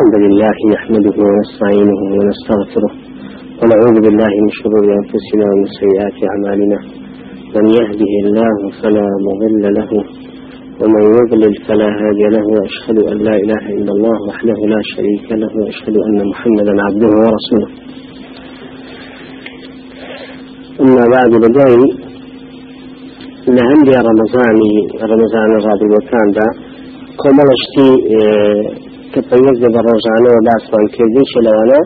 الحمد لله نحمده ونستعينه ونستغفره ونعوذ بالله من شرور أنفسنا ومن سيئات أعمالنا. من يهده الله فلا مضل له ومن يضلل فلا هادي له وأشهد أن لا إله إلا الله وحده لا شريك له وأشهد أن محمدا عبده ورسوله. أما بعد بدأي لهندي رمضاني رمضان الرابع وكان ده كمالشتي كبيز بالرجعانة وبعثان كرديش لوانا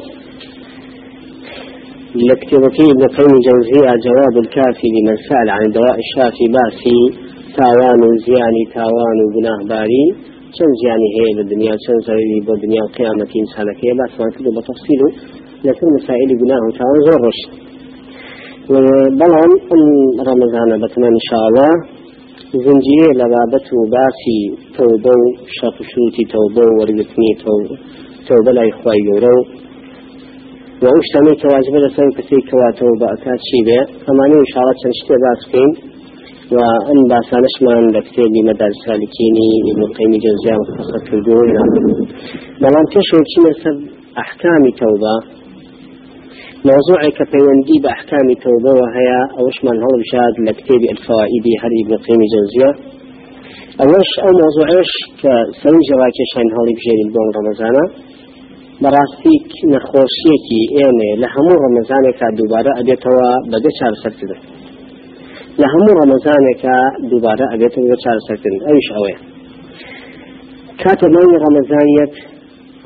لكتبتي ابن قيم جوزية جواب الكافي لمن سأل عن الدواء الشافي باسي تاوان زياني تاوان وبناه باري چەند زیانی هەیە لە دنیا چەند زەوی بۆ دنیا و قیامەتی ئینسانەکەی باسمان کرد بە تەفسیل و لەسەر مسائلی گوناه و تاوان زۆر ڕۆشت بەڵام ئەم ڕەمەزانە بەتمەن انشاءالله زنجیرێ لە بابەت و باسی تەوبە و شەپشوتی تەوبە و وەرگرتنی تەوبە لای خوای گەورە و و ئەو شتانەی کەواجبە لەسەر کەسی کەواتەوە بە ئەکات چی بێ ئەمانەی انشاءالله چەند شتێ باس بکەین و ئەم باسانشمان لە کتێبی مەدار سالکینی ابن قیمی جەوزیان مختصر کردووە بەڵام پێشەوە چینە سەر ئەحکامی تەوبە كفيوندي بأحكام توبة وهي أوش من هو بشاد لكتاب الفوائد هل ابن قيم جوزية. أوش أو موضوعش كسوي جواكي شان هولي بجير البون رمضان. براستيك نخوشيتي إيمي لهمو رمضان كدوبارة أبيتوا بدي شهر سرتده لهمو رمضان كدوبارة أبيتوا شهر سرتده أيش أوي كاتب رمضانية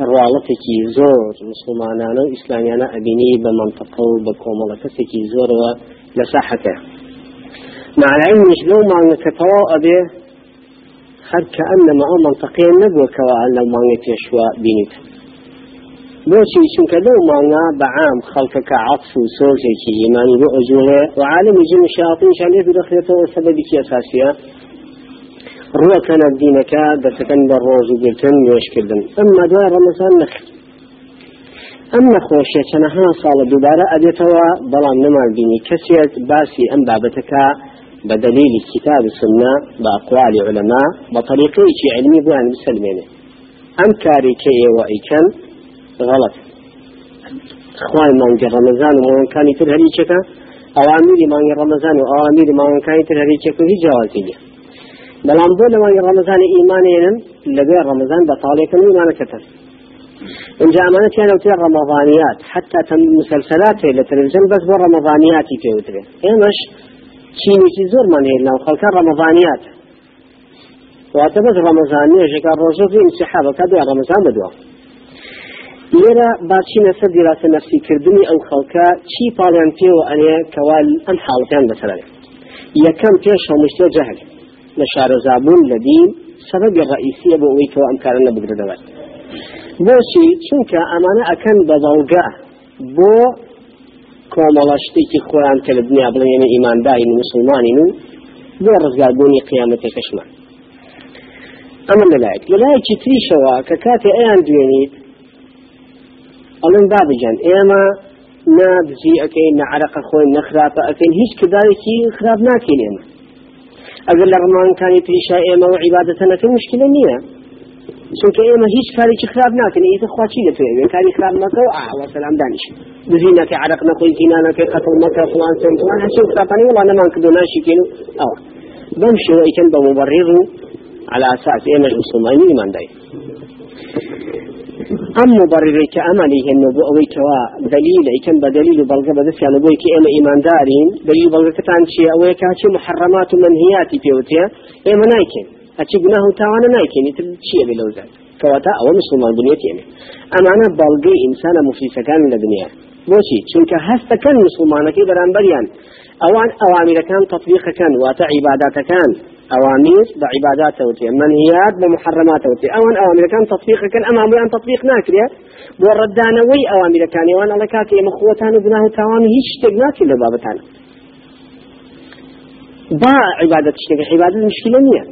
ڕواڵەتێکی زۆر مسلمانانە و ئیسلامیانە ئەبینی بە منطقە و بە کۆمەڵە کەسێکی زۆرەوە لە ساحەکە مع العلمش لو مانگەکە تەواو ئەبێ هەر کە ئەنەمە ئەو منطقەیە نەبووەکەوە لەو مانگە پێشوە بینیت. بۆچی چونکە لەو مانگا بەعام خەڵکەکە عەطف و سۆزێکی ئیمانی بۆ ئەجوڵێ و عالمی جن شیاطینشان لێ بدەخرێتەوە سەبەبێکی ئەساسیە ڕوەکەن دینەکە دەسەکەن بە ڕۆژیگرتن نوێشکردن. ئەمما دوای ڕەمەزان نخ ئەم نەخۆشیە چەنەها ساڵە دووبارە ئەدێتەوە بەڵام نەمان بینی کەسێت باسی ئەم بابەتەکە بە دلیلی کتاب سنە بە ئەقوالی علەما بە طریقەیەکی علمی بۆیان بسلمێنێ ئەم کاری کە ئێوە ئیکەن غەڵەت. خوای مانگە ڕەمەزان و ماوەکانی تر هەریچەکە ئەوامری مانگە ڕەمەزان و ئاوامیری ماوەکانی تر هەریچەکە هیچ جیاوازی نیە بەڵام بۆ لەوانی ڕەمەزان ئیمانێنن لەبێ ڕەمەزان بەتاڵێکن و ئیمانەکەتن اینجا ئەمانە تیانە وتێ ڕەمەضانیات حتا تەم مسلسلات لە تەلەڤیزیۆن بەس بۆ ڕەمەضانیاتی پێوترێ. ئێمەش چینێکی زۆرمان هەیە لەو خەڵکە ڕەمەضانیات واتە بەس ڕەمەزان نوێژێکە ڕۆژۆزی انسحابەکە دوای ڕەمەزان بەدووە لێرە باچینە سەر دیراسە نەفسیکردنی ئەو خەڵکە چی پاڵیان پێوە ئەنێ کەوا ئەم حاڵەتیان بەسەرێ یەکەم پێش هەمووشتێ جەهل. لشارەزابوون لە دین سەبەبی ڕئیسیە بۆ ئەوەی کەەوە ئەم کارە نەبگرێتەوەت بۆچی؟ چونکە ئەمانە ئەکەن بە بەڵگا بۆ کۆمەڵە شتێکی خۆیان کە لە دنیا بڵێنە ئیمانداین مسلمانین و بۆ ڕزگاربوونی قیامەتێکەشمان ئەمە لەلایەک. لەلایەکی تریشەوە کە کاتێ ئەیان دوێنیت ئەڵێن بابجان. ئێمە نا بزی ئەەکەین نە عرەقە خۆی نەخراپە ئەەکەین هیچ کردارێکی خراپ ناکەین ئێمە. ئەگەر لە ڕمانکانی تریشا ئێمە و عیباەتەنەکە مشکلە چونکە ئێمە هیچ کارێکی خراپ ناکەن ئیتە خواچی دەتوێت کاری خراپ مەکە و ئاوە سەلام دانیش بزینەکە عرق نەخۆی زینانەکەی قەتڵ مەکە فلان سنتوان هەچی خراپانی وڵا نەمان کردو ناشیکەین و ئەوە بەم شێوەیکەن بە مبرڕ و على أساس إيمة المسلمين من داي أم مبرري كأملي هن بو أوي كوا دليل كان بدليل بلغة بدس يعني بو كي إما إيمان دارين. دليل بلغة كتان شيء أوي كاتش محرمات ومنهيات بيوتيا إما نايكن. أتي قناه تاوانا نايكن. يتل شيء بلوزات كواتا أو مسلمان دنيتي يعني أما أنا بلغي إنسان مفلسة كان لدنيا بوشي چونك هستا كان مسلمانكي بران بريان أوان أوامر كان. كان كان أوامر بعبادات وتي منهيات بمحرمات وتي أوان أوامر كان تطبيق كان أمام أن تطبيق ناكريا وردانا وي أوامر كان وأنا لكاتي مخوتان وبناه تاوان هيش تقناكي لبابتان با عبادة تشتغل عبادة مشكلة نية.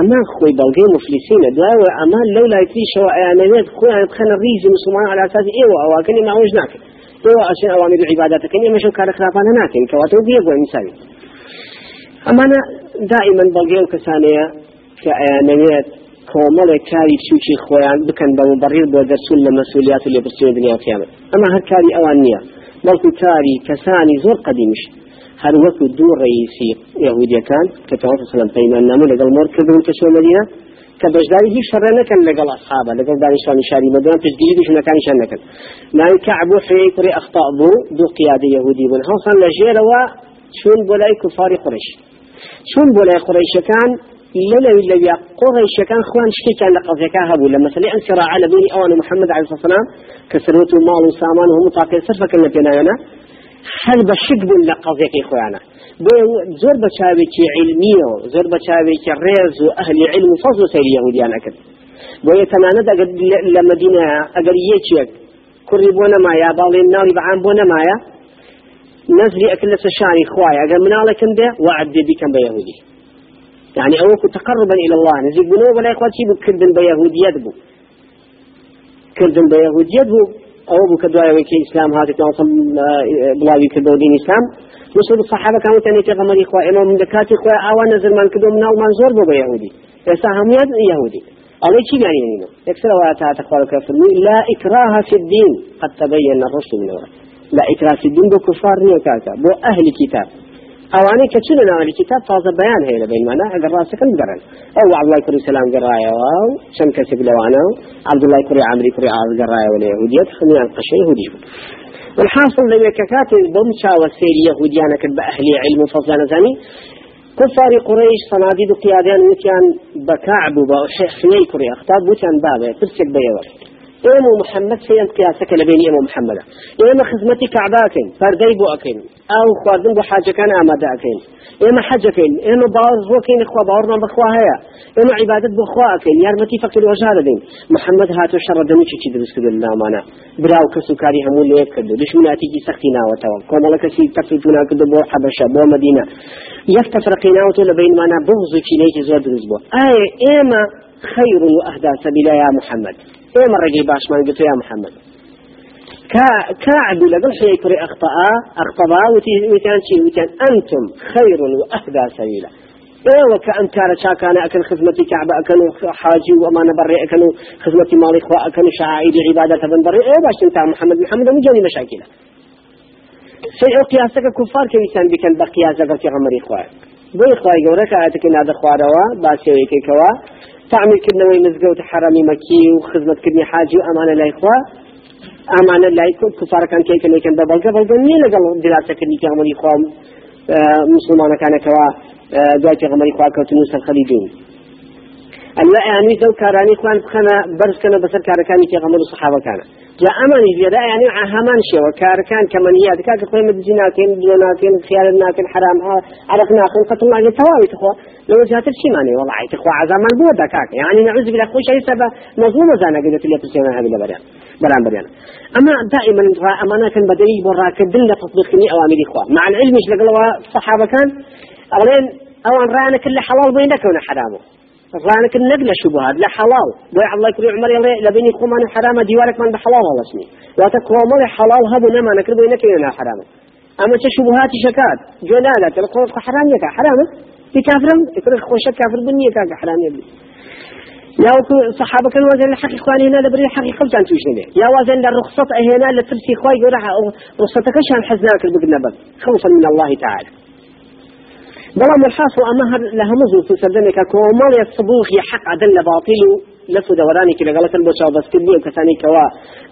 أما خوي بلغي مفلسين دواء أما لولا يتري شو أيانيات خوي أنا بخنا الريز مسلمان على أساس إيوة أواكني ما وجه ناكل إيوة أشياء أوامر عباداتك إني مشو كار خلافانا ناكل كواتو بيقوى إنساني. أما أنا دائما بلغي وكسانية كأيانيات کۆمەڵێک کاری چوکی خۆیان بکەن بە مبڕیر بۆ دەرسون لە مەسئولیات و لێبرسیۆ دنیا قیامەت ئەمە هەر کاری ئەوان نییە بەڵکو کاری کەسانی زۆر قەدیمیش هەر وەکو دوو ڕئیسی یهودیەکان کە تەواو سلام پەیمان نامە لەگەڵ مۆر کردون کە چۆ مەدینە کە بەشداری هیچ شەڕە نەکەن لەگەڵ ئەصحابە لەگەڵ دانیشتوانی شاری مەدەنا پشتگیری دژمنەکانیشان نەکەن ناوی کەعب و حوێی کوڕی ئەخطا بوو دوو قیادە یهودی بوون هەوسان لە ژێرەوە چون بۆ لای کوفاری قڕیش چون بۆ لای قڕیشەکان لەلەوی لەویا قڕیشەکان خوان شتێکیان لە قەزەکە هەبوو. لە مەسلەی ئەم سراعە لە بینی ئەوان الصلاة والسلام کە سروت و ماڵ و سامان و هەموو تاقی سەرفەکەن لە پێناوێنە هەر بە شک بوون لە قەزێکی خۆیانە. بۆ زۆر بە چاوێکی علمیە و زۆر بە چاوێکی ڕێز و ئەهلی علم و فەزل و سەیری یەهودیان ئەکرد بۆ یەتەمانەت ئەگەر لە مدینە ئەگەر یەکێک کوڕی بۆ نەمایە باڵێن ناوی بەعام بۆ نەمایە نزلي أكل شاني خوايا أجل من على كم ده؟ وعد بكم بيهودي. يعني أوك تقربا إلى الله. نزيد بنو ولا إخواتي بكردن بيهوديات بو كردن بيهوديات بو أو بو كدوايا ويكي إسلام هذا كان بلاوي كدو دين إسلام. مسلم الصحابة كانوا تاني تغمر إخوة إمام من دكات إخوة أوان نزل من كدو أو منزور بو بيهودي. يسا هم يهودي. الله شي يعني نينو؟ يكسر وآتها تقوى الكفر لا إكراه في الدين. قد تبين الرشد من الغد لا إكراه في الدين بو كفار نيو كاكا بو أهل كتاب. أواني كتشنا أهل كتاب؟ فاز بيان هي لبين مانا أقر راسك القرن أو عبد الله كري سلام قرايا واو شم كسب لوانا. عبد الله كري عمري كري عاز قرايا ولا يهودية خلينا القشة يهودي. والحاصل لو ككاتب بمشا والسير يهوديانا كتب أهل علم وفضل زاني. كفار قريش صناديد قيادان وتيان بكعب وحني كري أختار بوتيان بابا ترسك بيور إيمو محمد سيان قياسك لبين إيمو محمد. إيما خدمتي كعباكين فردي بو أكين أو خواردن بو حاجة كان أمادا أكين. إيما حاجة كين إيما باوز وكين إخوة باورنا بخوا هيا. إيما عبادة بخوا أكين يارمتي فقر وجهال دين محمد هاتو شر دمي چي درس كدو الله مانا. براو كسو كاري همو ليك كدو دشمناتي جي سختينا وتوا كوما لك سي تفريتنا كدو بو حبشة بو مدينة يفتفرقينا وتو لبين مانا بغضو چي نيتي زور درس آي إيما خير وأهدى سبيلا يا محمد. إيما رجي باش ما قلت يا محمد. كعب لقل حي كري أخطأ أخطأ وتيان شيء وتيان أنتم خير وأهدى سبيلا. إيه وكأن كان شاكان أكن خدمتي كعبة أكنوا حاجي وأمانة بري أكنوا خدمتي مالي إخوة أكنوا شعائر عبادة بن بري. إيه باش أنت محمد محمد مجاني مشاكلة. سيء قياسك كفار كيسان بكن بقياسك في غمر إخوة بو إخوة يقولك آياتك إن هذا خواروا باسيوي كيكوا تعمل كدنا ويمزقوت حرمي مكي وخدمة كدني حاجي وأمانة لا إخوة ئامانە لای کوفارەکان کێکەکەن بە بەڵگە بەڵگە نیە لەگەڵ دراسەکردنی پێغمەری خۆم مسلمانەکانەکەەوە دوای پێغمەری خواکەوتن و سەرخەلی دین. ئەلا ئەیانی دەو کارانی خوان بخەنە بەرزکەنە بەسەر کارەکانی پێغمەر و سەحابەکانە جا ئەمانی زیێدا ینی هەمان شێوە کارەکان کەمەنیات کا کە خۆی مدزی ناکەین بلۆ ناکەین خیال ناکەین حرام. عرق ناکەین قەتڵ ناکەین تەواوی تخوا. لەوە جاتر چیمانێ وڵی تخوا عزامان بۆ دەکاک یعنی نعوذ بالله خۆش ئەیسا بە مەزموم زانەگەێت لێ پرسیێنە هەبی لە بەریان بەران بەریان ئەما دائما ئەمانە کەن بەدەی بۆ ڕاکردن لە تطبیقنی ئەوامری خوا مع العلمش لەگەڵەوە صحابەکان ئەڵێن ئەوان ڕانە کرد لە حەڵال بۆی نەکەونە حرامە ظانك النقل شبهات لا حلال. ضيع الله يكري عمر يلا لبني كمان حرام ديوارك من بحلال الله اسمي وتكوا مال حلال هبو نما نكر بينك ينا حرام. أما شبهات شكات؟ جنالة القول حرام يكا حرام. بكافر يكره خوش كافر بني كاك حرام يبي يا صحابة كانوا وزن الحق إخواني هنا لبري الحق خمسة أنتوش يا وزن الرخصة هنا لترسي إخواني يقول رخصتك شان حزناك البقنا بس خوفا من الله تعالى. بەڵام الحاصل ئەمە هەر لە هەموو زوو سەردەمێکە کۆمەڵی سبوخی حق عدل لە باطل و لەف و دەوەرانێکی لەگەڵەکەن بۆ چاوبەستکردنی ئەو کەسانی کەوا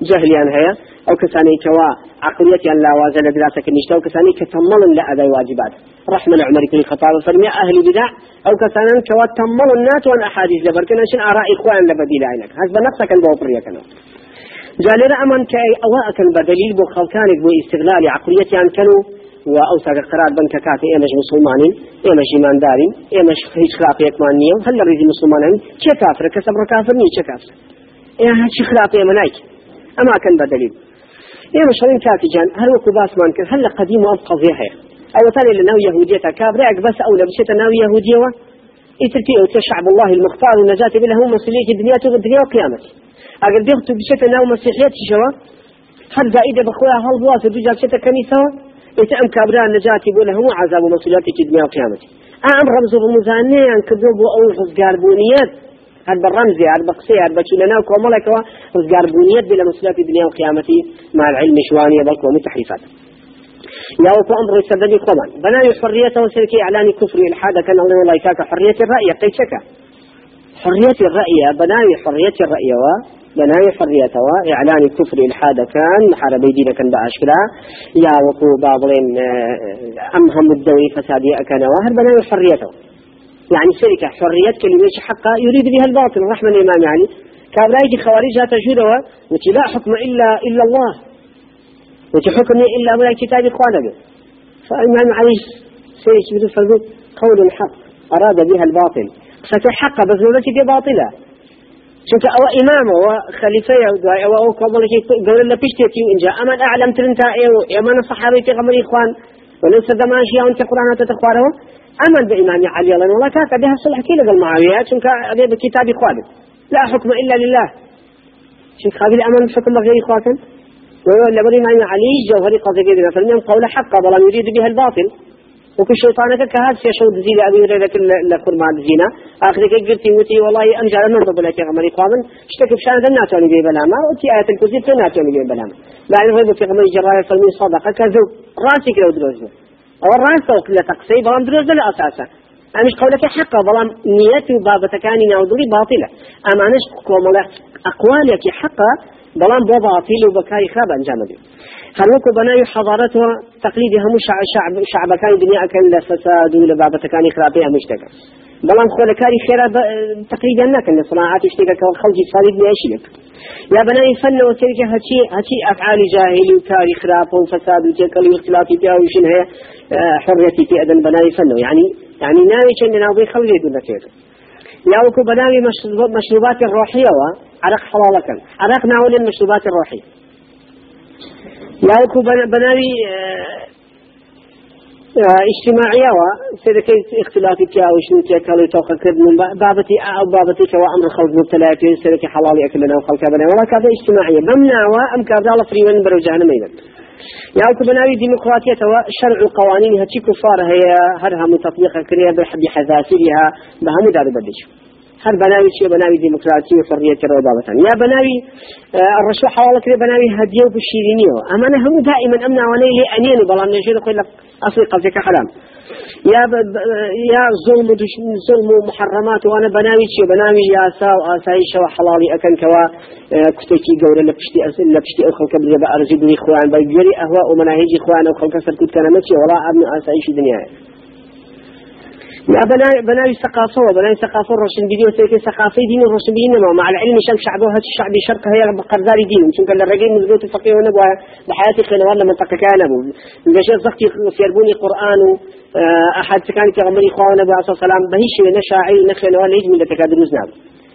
جەهلیان هەیە ئەو کەسانی کەوا عقلیەتیان لاوازە لە دراسەکە نیشتە و کەسانی کە تەمەڵن واجبات. رحمة العمر كل خطاب فرمي أهل بدع أو كسانا كوا تمل النات وان أحاديث لبركن عشان آراء إخوان لبديل عينك. حسب نفسك البوطرية كانوا جالنا أمن كأي أواء كان بدليل بو خلقانك بو استغلال عقليتي عن كانوا وأوسع قرار بنك كاتي إيمش مسلمانين إيمش إيمان دارين إيمش هيش خلاف يكمان نيو هل ريزي مسلمانين؟ كافر؟ كسبر كافر ني كي كافر؟ إيه هاتش خلاف إيمانايك أما كان بدليل إيمش هلين كاتي جان هل وكو باسمان كان هل قديم وأب قضية هي أو تاني لناو يهودية كابرك بس أو لبشت ناو يهودية إتركي أو شعب الله المختار والنجاة بله هم مسؤولية الدنيا الدنيا وقيامة أقل بيغتو بشت ناو مسيحيات شوا هل زائدة بخويا هل بواسط بجاب شتا كنيسة ام كابرا نجاتي بوله هو عذاب ومسؤولياتي في الدنيا والقيامة ام رمز بمزانية ان كذب أو رزقار بونيات هاد بالرمزي هاد بقصي هاد بچولنا وكوملك ورزقار بنيت بلا مسلات الدنيا وقيامتي مع العلم شوانية بل ومن تحريفات يا وكو أمر يسدد قوما بناء حريته وسلكي إعلان كفر الحاد كان الله والله كاك حرية الرأي قيتك حرية الرأي بناء حرية الرأي و بناء حريته وإعلان كفر إلحاد كان محاربة دينا كان بأشكلا يا وكو بابلين آه، أمهم الدوي فسادي أكان واهر بناء حريته يعني شركة حرية كلمة حقا يريد بها الباطل. رحمة الإمام يعني. كابرايك خوارج تجودها وتلا حكم إلا إلا الله. وتحكم إلا ولا كتاب إخوانك فالإمام عليه سيش بدو قول الحق. أراد بها الباطل. فتحق بس نولتي باطلة. إمام أو خليفة أو أو قبل شيء قول الله بيشتكي إن جاء أمن أعلم ترنتا أيو أمن الصحابة في غمر إخوان وليس دمان شيء أنت قرآن تتخواره أمن بإمام علي الله والله كاك بها الصلح كي لقى المعاويات شوف هذا بكتاب إخوانه لا حكم إلا لله. شوف هذه الأمن حكم غير إخواتهم ولا بدي ما علي جوهري قصدي كذا فلم قول حق بلا يريد بها الباطل. وكل شيطانك كهذا يشود زي لأبي هريرة لكل ما زينا آخر كي قلت وتي والله أنجا أنا لك يا غمري قامن اشتكي بشأن ذا ناتوني بي بلاما وتي آية الكرسي تناتوني بي بلاما لا يغيب في غمري جراية فلمي صدقة كذو راسي كده ودروزنا أو الراس أو كلا تقصي بلام دروزنا لأساسا أنا مش قولك حقا. بلام نيتي وبابة كاني نعوذري باطلة. أما أنا كوملا أقوالك حقا. بلام بو باطل وبكاي خاب أنجام هلوكو بناي حضارتها هم شعب شعب شعب كان دنيا كان لفساد ولا بابة كان خرابيها مشتكى بلان خول كاري خيرا تقريبا لكن صناعات اشتكى كالخلج صليب ليشلك يا بناي فن وسيرك هشي هشي افعال جاهل وكاري خراب وفساد وجكل واختلاف فيها وشن هي آه، حريتي في ادن بناي فن يعني يعني ناوي كان ناوي خلي دون كيف يا وكو بناوي مشروبات الروحية وعرق حلالك عرق ناول المشروبات الروحية وكو بناوي آه، اجتماعية وسيدكي اختلافي كيا وشنو تيكالو توقع كردن بابتي أو بابتي كوا أمر خلق مبتلى في سيدكي حلالي أكلنا وخلق بنا. ولا كذا اجتماعية. بمنا وأم كذا الله فريمان برو جهنم أيضا يا بناوي ديمقراطية شرع القوانين هتي كفار هي هرها متطبيقة كريا بحب حذافيرها بهم دار بدش هر بناوي شيء بناوي ديمقراطية وحرية بابا يا بناوي آه الرشوة حوالة كده بناوي هديه وبشيرينيه أما أنا هم دائما أمنا ونيلي أنين بلا نجير يقول لك أصلي قصدك حرام. يا ب... يا ظلم ظلم ومحرمات وأنا بناوي شيء بناوي يا سا وآسايش وحلالي أكن كوا آه كتكي قولة لبشتي أسل لبشتي أخل قبل يبقى أرجبني إخوان بيجري أهواء ومناهج إخوان أو خلق سر كنت كان ماشي ولا أبن آسايش دنيا لا بناء بناء ثقافة وبناء ثقافة الرسم فيديو سيكي ثقافة دين الرسم دين مع العلم شم شعبه هذا الشعب شرق هي بقرزاري دين ممكن قال الرجال نزلت الفقيه ونبوا بحياتي خلنا ولا منطقة كان أبو. بجاء زختي يربوني قرآن آه، أحد كان كغمري إخوان أبو عليه السلام بهيش نشاعي نخلنا ولا يجمل لتكاد نزناب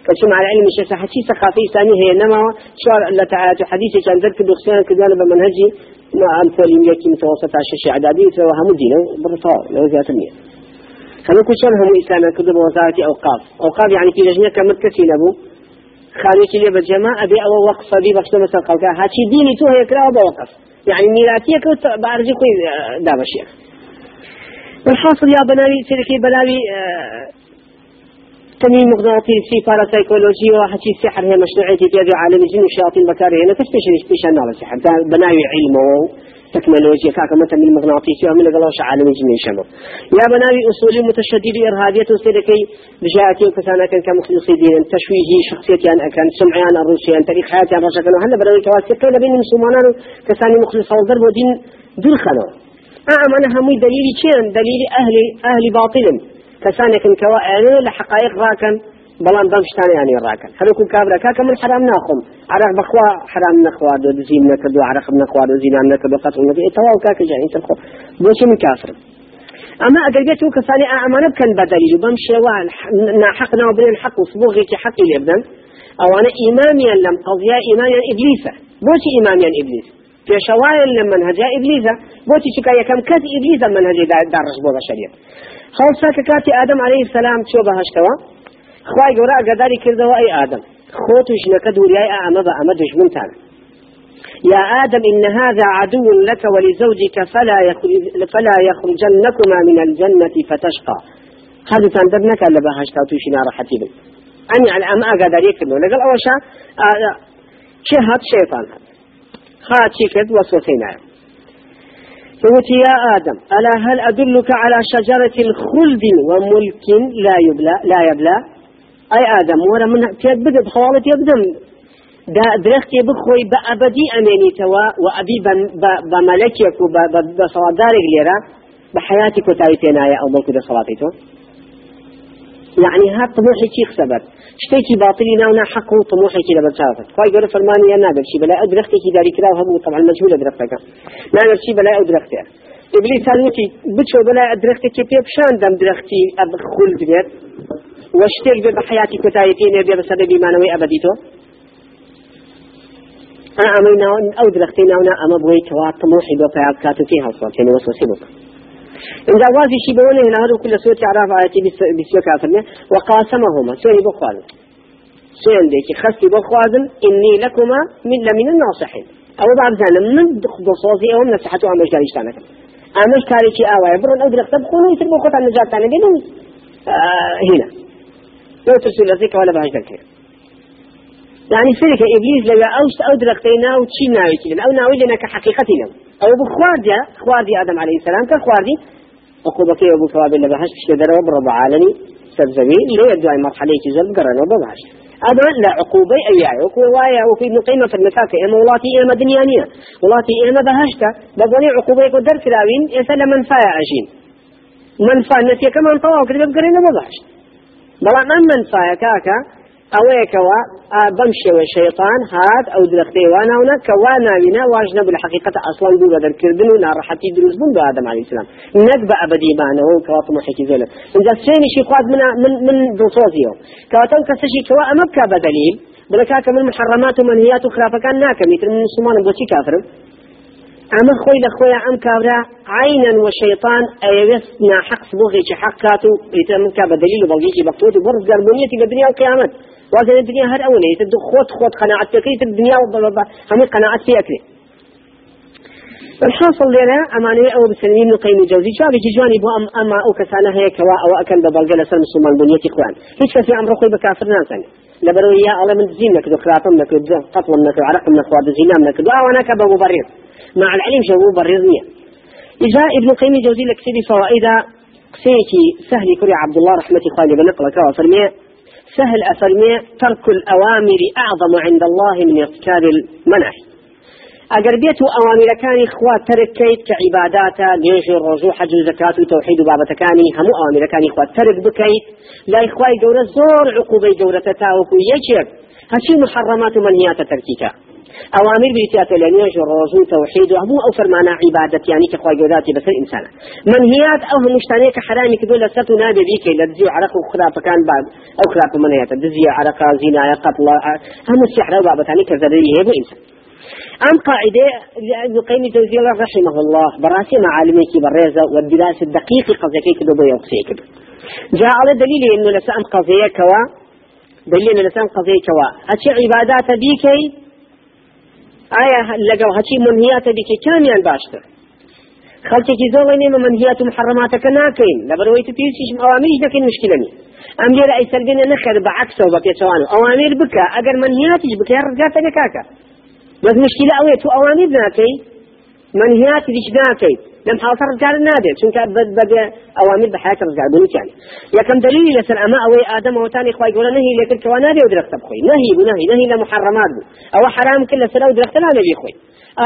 كشم على علم الشيء حكي ثقافي ثاني هي إنما شو الله تعالى حديثي كان ذكر بخصيان كذا بمنهجي. ما أمثال يمكن متوسط على الشيء عدادي فهم دينه بالرفاع لو زيادة المية كل شيء هم إسلام كذب وزارة أوقاف. أوقاف يعني في كسي نبو خالي لي بجماعة أبي أو وقف دي بخش مثلا قال؟ هاتي ديني تو هي كلا بوقف يعني ميلاتية كنت بعرجي كوي داب الشيخ. والحاصل يا بناوي تركي بلاوي تنين مغناطيسي باراسايكولوجي وحكي السحر هي مشروعيتي في عالم الجن والشياطين بكاري هنا تفتش إيش أنا السحر بناوي علمه. تكنولوجيا كاكا مثلا المغناطيسي ومن قالوش عالم الجن شمو. يا بناوي اصول متشدد إرهابية سيدكي بجاتي وكسانا كان كمخلصي دين تشويهي شخصيتي ان اكن سمعيان الروسيان تاريخ حياتي ان رشا كانوا هلا بناوي كواسي كيف بين المسلمان كساني مخلص وضرب ودين دول خلو. أعم أنا همي دليلي كين دليلي أهلي أهلي باطل كسانك كوا لحقائق راكن. بلان دمشتاني يعني راكن هل يكون كابرا كاكا من حرام ناخم عرق بخوا حرام نخوا دو زين نكدو عرق نخوا دو زين نكدو قتل نكدو تواو كاكا جاي انت الخو بوشي من كافر أما أدرجته كفاني أعمال كان بدليل بمشي ناحقنا وبين الحق وصبوغي كحق الابن أو أنا إماميا لم قضيا إماميا إبليسا بوشي إماميا إبليس في شوائل لما منهجا إبليسا بوشي شكاية كم كذ إبليسا منهجي دار رجبوغ الشريعة خلصا كاتي آدم عليه السلام شو بهشتوا خواي قورا قداري كردوا أي آدم. خوتو جنك دورياي أعمى بأعمى دجمن تعالى يا آدم إن هذا عدو لك ولزوجك فلا يخرج فلا يخرجنكما من الجنة فتشقى. هذا تندبنك ألا بهشتا توشي نار حتيبا أني على أم أقدر يكتب لقل أول شيء شهد شيطان هات شكد وسوسينا قلت يا آدم ألا هل أدلك على شجرة الخلد وملك لا يبلى لا يبلى أي آدم ورا من تبدأ بخوالة يبدأ دا درختي بخوي بأبدي أميني توا وأبي بملكك وبصوادارك ليرا بحياتك وتايتنا يا أو ملك صلاتيتو يعني هاد طموحي كي خسبت. شتيكي باطلي ناونا حق طموحي كي لبل شافت. خواهي قول فرماني يا نادر شي بلا كي داري كلا وهبو طبعا مجهول أدرختك نادر شي بلا أدرختي إبليس هالوتي بتشو بلا أدرختي كي بيبشان دم درختي أبخل بيت. واشتيك بحياتي كتايتين يبيا بسبب ما نوي أبديتو. أنا أو درختي ناونا أما بوي كوا طموحي بفعال كاتو فيها الصوت يعني وسوسي بك إن وازي شي بونه هنا هذا كل سورة عراف آياتي بسيو كافرنا وقاسمهما سوري بخوازن سوري ديكي خستي بخوازن إني لكما من لمن الناصحين. أو بعض زانا من بصوزي أو نصحته أمش داريش تانك أمش كاريكي آواي برون يسر بخوت عن نجات تانا بينهم آه هنا. لو ترسل لذيك ولا بهاش ذكر يعني سيرك إبليس لو أوش أدرك تينا وشي ناوي كده أو ناوي لنا كحقيقتنا أو بخواردي خواردي آدم عليه السلام كخواردي عقوبة أبو ثواب اللي بهش بشكل دروا برب عالمي سبزبي اللي يدعي مرحلة جزل قرن وبهش هذا لا عقوبة أي عقوبة وايا وفي قيمة في المكاكة إما ولاتي إما دنيانية. ولاتي إما بهشتا بقولي عقوبة يقدر كلاوين يسأل من فايا عجين من فايا نسي كمان طواو كده بقرن وبهش بلا من من فايا كاكا ئەوەیەکەوە بەم شەیطان هات ئەو درەختەیواناونە کەوا بنا واژنە بە حقیقەت ئەسڵان دوو بە دەرکردن و ناڕەحەتی دروست بوون بە ئادەم علی السلام. نەک بە ئەبدیمانەوە و کەوا طموحێکی زۆر اینجا سێنیشی خوات من من من دڵسۆزیەوە کەواتەم کەسەشی کەوا ئەمە بکە بە دلیل بڵێ کاکە من محرمات و و اما خوي لخوي ام كابرا عينا وشيطان ايوس ناحق سبوغي حق كاتو بدليل وبلغيكي بقتوت برز قربونيتي بالدنيا والقيامة وقت الدنيا هر أولي تدو خوت خوت قناعة تكريت الدنيا وضبابا هم قناعة في أكله الحاصل لنا أمانة أو بسلمين نقيم جوزي شو بيجي جواني بو أم أما أو كسانة هي كوا أو أكل ببلغة لسان مسلمان بنية إخوان هيك في أمر خوي بكافر ناس لبرو يا الله من زين نكدو خلاطم نكدو قتل نكدو عرق نكدو زينام نكدو أو أنا مبرر. مع العلم شو مبرر نية إذا ابن قيم جوزي لكسبي فوائد سيكي سهل كري عبد الله رحمة الله بنقل كوا فرميه سهل أفرمي ترك الأوامر أعظم عند الله من ارتكاب المنع. أجر بيت أوامر كان إخوات ترك كيت كعباداتا جيش الرجوع حج زكاة وتوحيد بابا كاني هم أوامر كان إخوات ترك بكيت. لا إخوات جورة زور عقوبة جورة تتاوكو يجب هشي محرمات ومنهيات تركيكا. أوامر بيتات لنيج الرجوع توحيد أمو أو فرمانا عبادة يعني كخوي جوداتي بس الإنسان. منهيات أو مشتانيك حرامي كدول لساتو نادي بيك لدزي عرق وخلاف كان بعد أو خلاف منهيات دزي عرق زنا قتل هم السحر وبابا ثاني كذريه هو إنسان. أم قاعدة ابن قيم جوزي الله رحمه الله براسي معالمك بالريزة والدراسة الدقيقة قضية كده بيوقسي كده جاء على دليل إنه لسان قضية كوا دليل لسان قضية كوا. أشي عبادات بيكي ئایا لەگەڵ هەچی منهیاتە بکە کامیان باشتر؟ خەڵکێکی زۆڵی نێمە منهیات و محڕماتەکە ناکەین. لەبەرەوەی تو پێویستیش ئەوامیش دەکەین مشکلنی ئەم لێرە ئەی سەرگەنە نەخەر بەعکسەوە بە پێچەوان. ئەوامیر بکە ئەگەر منهیاتیش بکە ڕزگاتە نەکاکە بەس مشکلە ئەوەیە تو ئەوامیر ناکەی منهیاتیش ناکەی. لم حاصر رجال النادر شنك بد أوامر بحياة رجال بني كان كم دليل لسن أما أوي آدم وتاني إخوة يقول نهي لكن كوانادي ودرخت بخوي نهي بنهي نهي. لمحرمات بو. أو حرام كل سنة ودرخت لا نبي خوي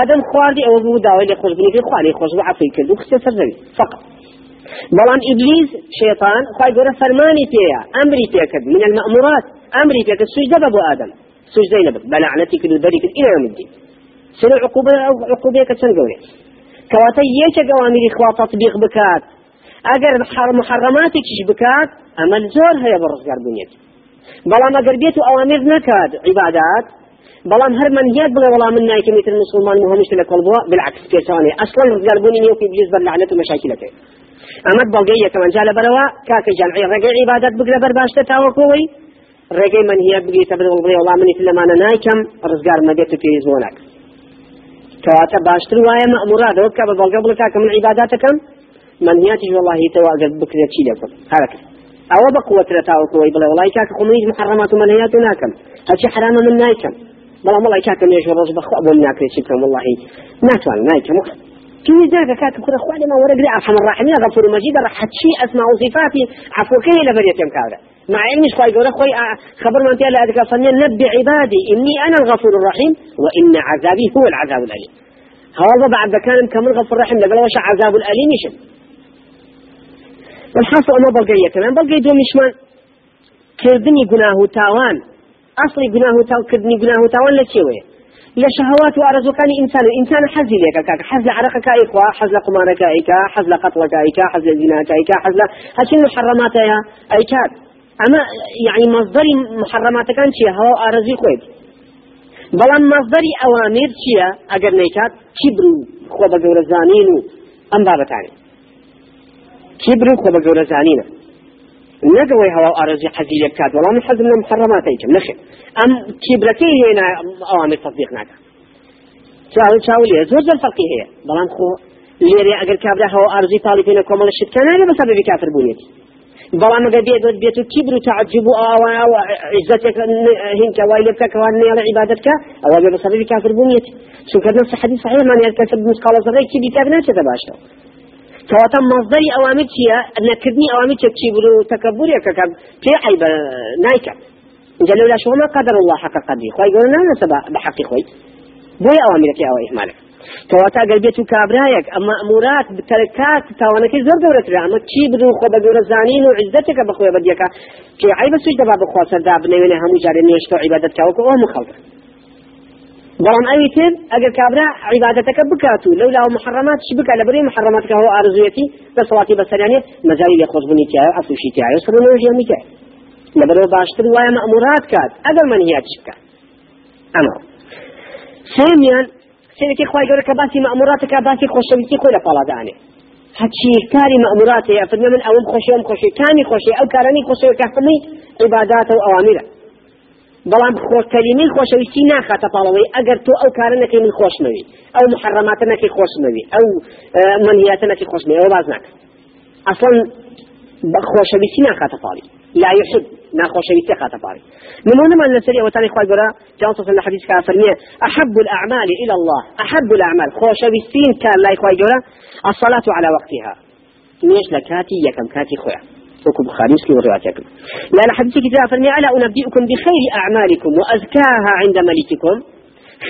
آدم خواردي أو بو داوي خوش بني خوالي خوش وعفي كل زوي فقط. بلان إبليس شيطان خوي يقول فرماني تيا أمري تيكد من المأمورات. أمري تيكد سجدة أبو آدم. سجدة نبت بلعنتك البريك إلى يوم الدين. سنة عقوبة عقوبة كتسن قولي؟ كواتي يشك أوامر إخوة تطبيق بكات. أجر محرماتك بكات؟ أما الزور هي برزقار بنيتي بلام أجر بيتو أوامر نكاد عبادات. بلام هر من هيات بلا والله من نايك مثل المسلمان مهمش لك والبوا بالعكس كيساني. أصلا رزقار بنيني وفي بليز باللعنة ومشاكلته. أما بلغية كمان جال بروا كاك جمعي رقع عبادات بقرا برباشتة تاوكوي. رقع من هي بقيت بدل والله من إسلام أنا نايكم رزقار مديتو في زونك كواتا باشتر وایە مأمورات ئەوە بکە بە بەڵگە بڵێ کاکە من منهیاتی والله تەوا ئەگەر بکرێت چی لێ هەرەکە أو بقوة لتاوكوي بلا والله كاك خميج محرمات ومنهيات ناكم هالشي حرام من نايكم بلا والله كاك نيش الرز بخو أبو ناكل شكرا والله. ناتوان نايكم في ذاك كاك كل أخواني ما ورق لي أرحم الراحمين غفور مجيد راح تشي أسماء وصفاتي عفو كي لبريتهم كذا. مع علمي خوي يقول خوي خبر من تيلا أذكر صنيا نبي عبادي إني أنا الغفور الرحيم وإن عذابي هو العذاب الأليم. هذا بعد كان كم الغفور الرحيم لقل وش عذاب الأليم يشم والحاصل أما بلقية كمان بلقية دو مشمان كردني قناه تاوان. أصلي قناه تاو كردني قناه تاوان لە شەهوات و ئارزوەکانی ئینسان ئینسان حەزی لێکەکە حەز لە عرەقەکایخوا حەز لە قمارەکایکە حەز لە قەتڵەکایکە حەز لە زیناکایکە حەز لە هەچین محەڕەماتەیە ئەیکات. ئەمە یعنی مەزدەری محەڕەماتەکان چیە هەوا ئارەزی خۆیت بەڵام مەزدەری ئەوامێر چییە؟ ئەگەر نەیکات کیبر و خۆ بە گەورە زانین و ئەم بابەتانی. کیبر و خۆ بە گەورە زانینە؟ بابتاني كبروا خو بقول زانينا نقوي هوا أرزي حزي كاد والله من حزم محرمات أيكم نخي أم كبرتي هنا أوامر تصديق ناكا شاول شاول لي زوج الفرقي هي. بلان خو ليري أجر كابلا هوا أرزي طالبين كمال الشت كان هذا بسبب كافر بنيتي بلان ما بيت بيت كبر تعجب أو أو عزتك هنك وايلك كواني على عبادتك أو بسبب كافر بنيتي شو كان نفس حديث صحيح؟ من يركب مسقال صغير كبي كافر نفسه تباشر. كواتا مصدري کەواتە مەزدەری ئەوامە چییە؟ نەکردنی ئەوامی چەکچی بر و تەکەبورێکەکەم پێ عیبە نایکە. اینجا لەولا شما قدر الله حق قدری. خی گەور نانەسە بەحقی خۆی. بۆی ئەوامرەکە ئەوە ئیمالێک کەواتە ئەگەر بێت و کابرایەک ئەمە ئەمورات بتەرکات تاوانەکەی زۆر گەورەترا ئەمە چی بر و خۆ بە گەورە زانین و عزتەکە بەخۆی بەدیەکە پێ عیبە سوی دەبا بە خواستەردا بنەوێنێ هەموو جارێ نوێشتە عیبەتکەوەکە ئەو مخەڵکە. بلام أي تر أجر كابرا عبادتك بكاتو. لولا محرمات شبك على بري محرماتك هو أرزويتي بصلاتي بس يعني مزايا يخوض بني تاعي أفوشي تاعي يصرون وجه ميتاعي لبرو باشتر ويا مأمورات كات أجر من هي تشكا أما. ثانيا سيدك إخوة يقول كباسي مأموراتك باسي خوشويتي كل فلا داني. هاتشي كاري مأموراتي أفضل من أوم خوشي أوم خوشي كاني خوشي أو كارني خوشي كفمي عبادات وأوامره بەڵام خۆکەلیمەی خۆشەویستی ناخاتە پاڵەوەی ئەگەر تۆ ئەو کارە نەکەی من خۆشمەوی ئەو محرماتە نەکەی خۆشمەوی ئەو منهیاتە نەکەی خۆشمەوی ئەوە باز ناکە. ئەسڵ خۆشەویستی ناخاتە پاڵی. لا يحب من هنا ما نسري وتاني خوي قرا جاء صلى الله حديث كافرني أحب الأعمال إلى الله أحب الأعمال. خوشويسين كان لا خوي قرا الصلاة على وقتها. ليش لكاتي يكم كاتي خويا وكم بخاري مسلم ورواياتكم لا الحديث كتاب فرمي ألا أنبئكم بخير أعمالكم وأزكاها عند ملككم.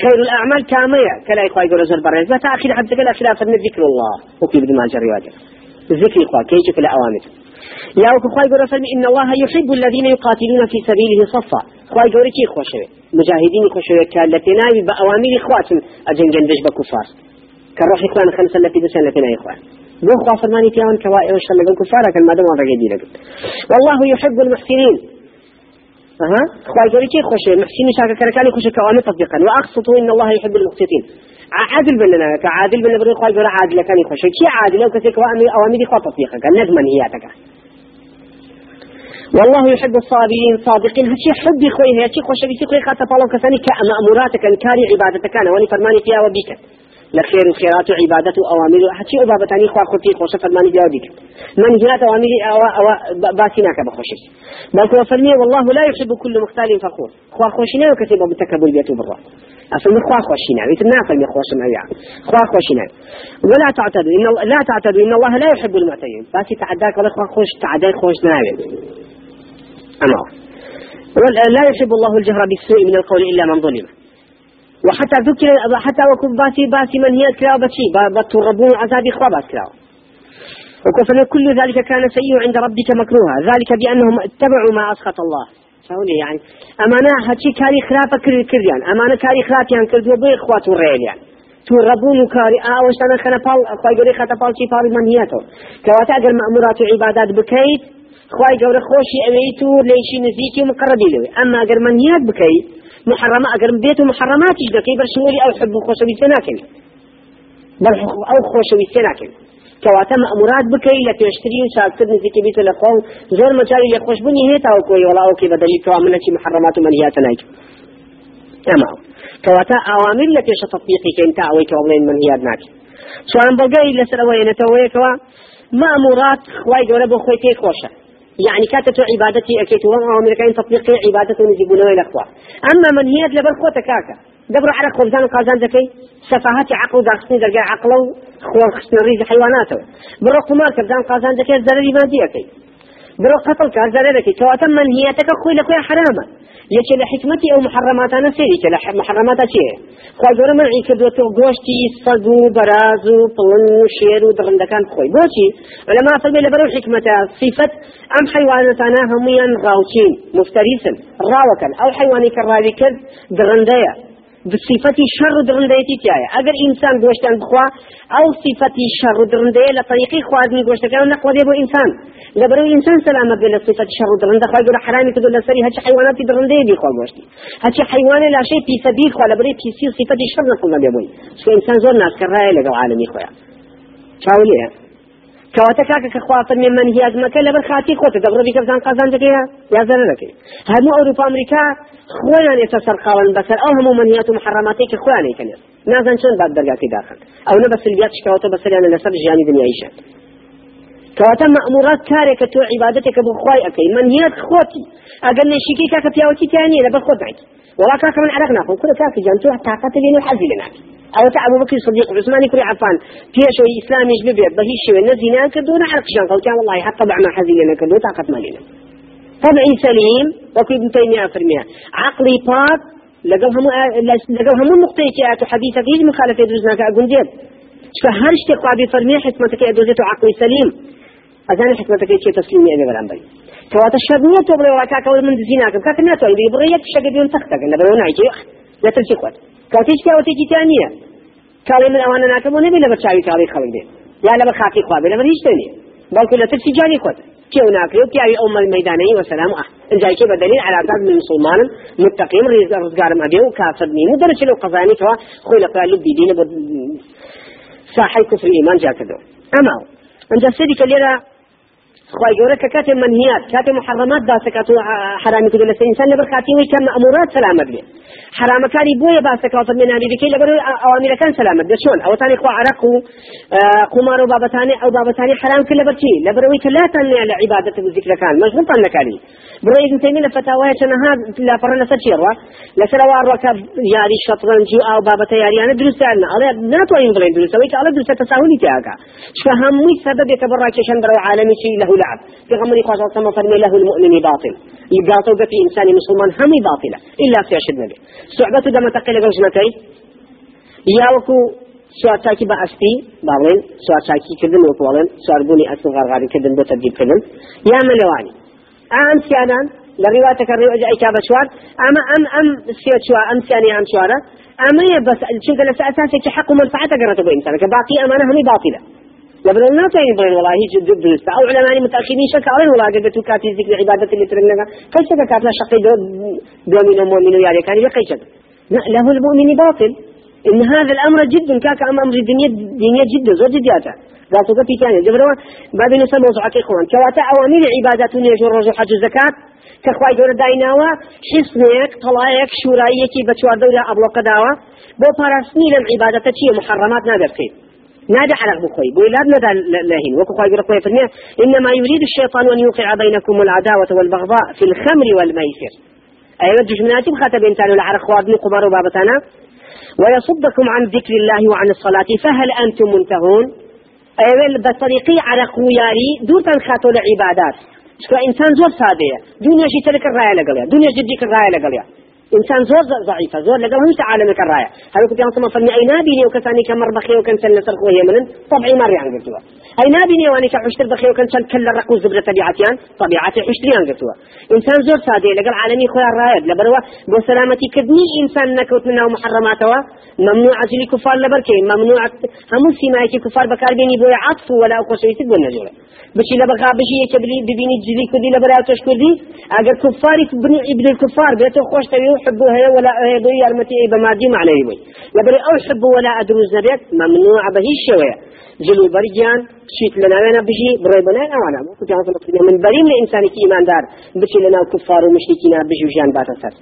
خير الأعمال كامية. كلا إخوة يقول رجل برز لا تأخير حتى كلا خلاف ذكر الله. وكي بدون ما الروايات ذكر إخوة كي يجب الأوامر؟ يا أخوة يقول رسول إن الله يحب الذين يقاتلون في سبيله صفا. أخوة يقول كي خوشوي مجاهدين خوشوي كالتنا بأوامر إخوات. أجنجن بكفار. كالروح إخوان خمسة التي بسنة لتنا إخوان بو خوا فرماني تيان كوائر وشل لقل كفارة كالمادم وضع لك والله يحب المحسنين أها؟ خواهي قولي كي خوش محسن شاكا كركاني خوش كوامي تطبيقا وأقسطوا إن الله يحب المقسطين عادل بلنا كعادل بلنا بري خواهي قولي عادل كاني خوش كي عادل؟ لو كسي كوامي أوامي دي خوا تطبيقا كان نجما هياتك والله يحب الصابرين صادقين هالشي حبي خوي هالشي خوش بيسي خوي خاطة بالله كساني كأموراتك كاري عبادتك أنا واني فرماني فيها وبيك لخير وخيرات وعبادة وأوامر حتى أبابتاني خوا خطي خوش فرماني جوابك من جهات أوامر أو أو باسناك بخوشي بل هو فرمي والله لا يحب كل مختال فخور. خوا خوشنا وكتب بتكبر بيته بالرا أصلا خوا خوشنا يتنافى من خوش معي خوا خوشنا ولا تعتدوا. إن لا تعتدوا. إن الله لا يحب المعتدين. بس تعداك ولا خوا خوش تعداك خوش ناوي أما. لا يحب الله الجهر بالسوء من القول إلا من ظلم. وحتى ذكر حتى وكن باسي باسي من هي كلاو بشي. بتربون عذاب إخوة كلاو وكفن كل ذلك كان سيء عند ربك مكروها. ذلك بأنهم اتبعوا ما أسخط الله. شاولي يعني. أمانة هاتشي كاري خلافة كريان أمانة كاري خلافيان كردوا بي إخوات الرئيل يعني تربون كاري. آوش أنا خنا بال خواي قولي خطا بال شي بال من هياتو. كواتا أقل مأمورات وعبادات بكيت. خواي قولي خوشي أويتو ليشي نزيكي مقربي لوي. أما أقل من هيات بكيت محرمة أقرم بيت محرماتش دكي برشنوري أو حب خوشوي سناكن بل أو خوشوي سناكن كواتا مأمورات بكي لتشتري وشاكتر نزيكي بيت لقوم زور مجاري لخوش بني هيتا وكوي ولا أوكي بدلي كوامنة محرمات ومنهيات نايك تمام كواتا أوامر لتش تطبيقي كنتا أوي كوامنين منهيات ناكي شوان بلقاي لسر أوينة أويكوا مأمورات خواي قولة بخوي تيك خوشه يعني كاتت عبادتي أكيد. وأمريكا تطبيق عبادته نجيبونه إلى أخوة. أما من هي لبر خوة كاكا. دبر على خوزان قازان ذكي سفاهات عقل داخسني درجة عقله خور خسن الريز حيواناته. برو قمار كبدان قازان ذكي الزرري مادي أكيد برو قتل كازر ذكي كواتا من هي تكخوي لكويا حرامة يكي لحكمتي أو محرمات أنا سيري كلا محرمات شيء خواجور من عيك دوتو غوشتي صدو برازو طلن شيرو دغندكان خوي بوشي علماء فلمي لبرو حكمة صفة أم حيوانات أنا هميا غاوتين مفترسا راوكا أو حيواني كراوي كذ دغندية بصفة شر درنديتي تيايا اگر انسان گوشتان بخوا أو صفة شر درندية لطريقي خوازني گوشتكان نقوى ديبو انسان. لبرو انسان سلامة بلا صفة شر درنده خواه يقول حرامي تقول لسري هاتش حيوانات درندية بي خواه گوشتي هاتش حيوان لا في سبيل خواه لبرو في سير صفة شر نقوى بيبوي سو انسان زور ناس كرايا لقو عالمي كخواطر من من هي أزمك لبر خاتي خوت دبر بك بزان قازان جكيا يا زرنك هذا أوروبا أمريكا خوان يتسر قالا بسر. أو هم من هي محرماتي كخوان يكنس نازن شن بعد درجاتي داخل. أو نبس البيات شكواتا بس أنا لسر جاني دنيا عيشة كواتا مأمورات كارك تو عبادتك بخواي أكي. من هي خوتي. أقل نشيكي كاكا بياوتي تاني لبر خود معك ولا كاكا من عرقنا. كل كاكا جانتو طاقة لين وحزي لناك أو أبو بكر الصديق عثمان كري عفان. شو إسلام يجبه بهي شوي نزينا كدون عرق شان قال كان والله حتى طبع ما حزينا كدو طاقة مالنا طبعي سليم وكي ابن تيمية فرميها عقلي باك لقوا هم لقوا هم النقطة كي حديثك هيج مخالفة دوزناك أقول جيب. فهل اشتقوا بفرمية حكمتك أدوزته عقلي سليم. أذان حكمتك كي تسليمي أبي بالعنبري كواتا الشرنية تبري وراكا كول من دزيناك كاكا ناتو يبي بريك شقديون تختك. نبرو نعيجي لا تمشي قوات كاتيش كاوتي تانية. كاري من أوانا ناكم ونبي لبر شاوي كاري خلق دين يا لبر خاكي خوابي لبر هيش تانية بلكو لترسي جاري خود كيو ناكريو كيو أم الميداني وسلام. أه. إن جاي كي بدليل على أساس من مسلمان. متقيم رزقار مأبيو كافر مين ودرش لو خواهي جورا كاتم منهيات كاتم محرمات داسكات حرامي كدو لسي إنسان لبر خاتيوي كم أمورات سلامة بيه حرام كاري بويا باسكات من هذه بكي لبر أوامر كان سلامة ده شون أو تاني خوا عرق قمار وبابتاني أو بابتاني حرام كل لبرتي لبروي لا تني على عبادة الذكر كان مشغول النكالي بروي ابن تيمية فتاوى شنها لا فرنا سشيروا لسلا ركب ياري شطرنج أو بابتا ياري أنا درست عنا على ناتو ينظرين درست ويك على درست تساهلي تياكا فهمي سبب يكبر شن برو عالمي شيء له لعب في غمري خاصة سما فرمي له المؤمن باطل. يقاطو في إنسان مسلمان همي باطلة. إلا في أشد نبي صعبة دم تقل قوزنتي يا وكو سوار تاكي بأستي باڵێن سوار چاکی کردن وەکوڵێن سواربوونی ئەس غارغاری کردن بۆ تەبدیل کردن. یا مەلەوانی ئەم سیانان لە ڕیواتەکە ڕێ ئەجا بەشوار ئەمە ئەم ئەم سێ چوار ئەم سیانی ئەم چوارە ئەمەیە بەس چونکە لەسەر ئەساسێکی حق و منفعەتە گەڕێتە بۆ ئینسانەکە باقی ئەمانە باطلە لبر الناطعين بين والله جد درست أو علماء متأخرين شك على والله قد كاتي ذكر عبادة اللي ترنها كيف شك كاتنا شقي دو دومين ومؤمن يعني كان يقي شك له المؤمن باطل. إن هذا الأمر جد كاك أمر دنيا دنيا جد زوج جدياته قال تقول ثانية. جبروا بعد نسمى وصعك إخوان. كواتا أوامر عبادات يجور رجو حج الزكاة. كخواي دور دايناوا. حسنك طلايك شورايك بتوار دولة أبلو قداوا بو بارسني لم عبادتك محرمات نادر كيف نادى على بخوي بوي لا نادى لاهين وكو خاي بخوي المية إنما يريد الشيطان أن يوقع بينكم العداوة والبغضاء في الخمر والميسر. أيوة جمناتي بخاطب إنسان العرق خوادني قمر وبابتنا ويصدكم عن ذكر الله وعن الصلاة فهل أنتم منتهون؟ أيوة بطريقي على خوياري دور تنخاتو العبادات شكو إنسان زور سادية. دنيا شي تلك الراية لقليا دنيا جديك الراية لقليا إنسان زور ضعيفة زور لقى هو تعالى من كراية هذا كنت يوم فرمي أي نابيني وكساني كمر بخي وكان سنة سرق وهي من طبعي مري عن قلتوا. أي نابيني واني كحشتر بخي وكان سن كل الرقو زبرة طبيعتيان؟ طبيعتي حشتري عن قلتوا. إنسان زور سادي لقى العالمي خويا الراية لبروا بسلامتي كدني إنسان نكوت منه محرماته ممنوع أجلي كفار لبركي ممنوع هم سيمايكي كفار بكار بيني بوي عطف ولا شيء تقول نجوله بشي لبغا بشي يكبلي ببيني جلي كدي لبرا تشكردي أجر كفاري بني ابن الكفار بيته خوش يحبوا هي ولا هي بي يرمتي بمادي معنى يبي لبري أو حب ولا أدروز نبيت ممنوع به الشوية جلو برجان شيت لنا أنا بشي بري بنا أنا كنت من بريم لإنسان إيمان دار. بشي لنا كفار ومشركين بشي جان باتسر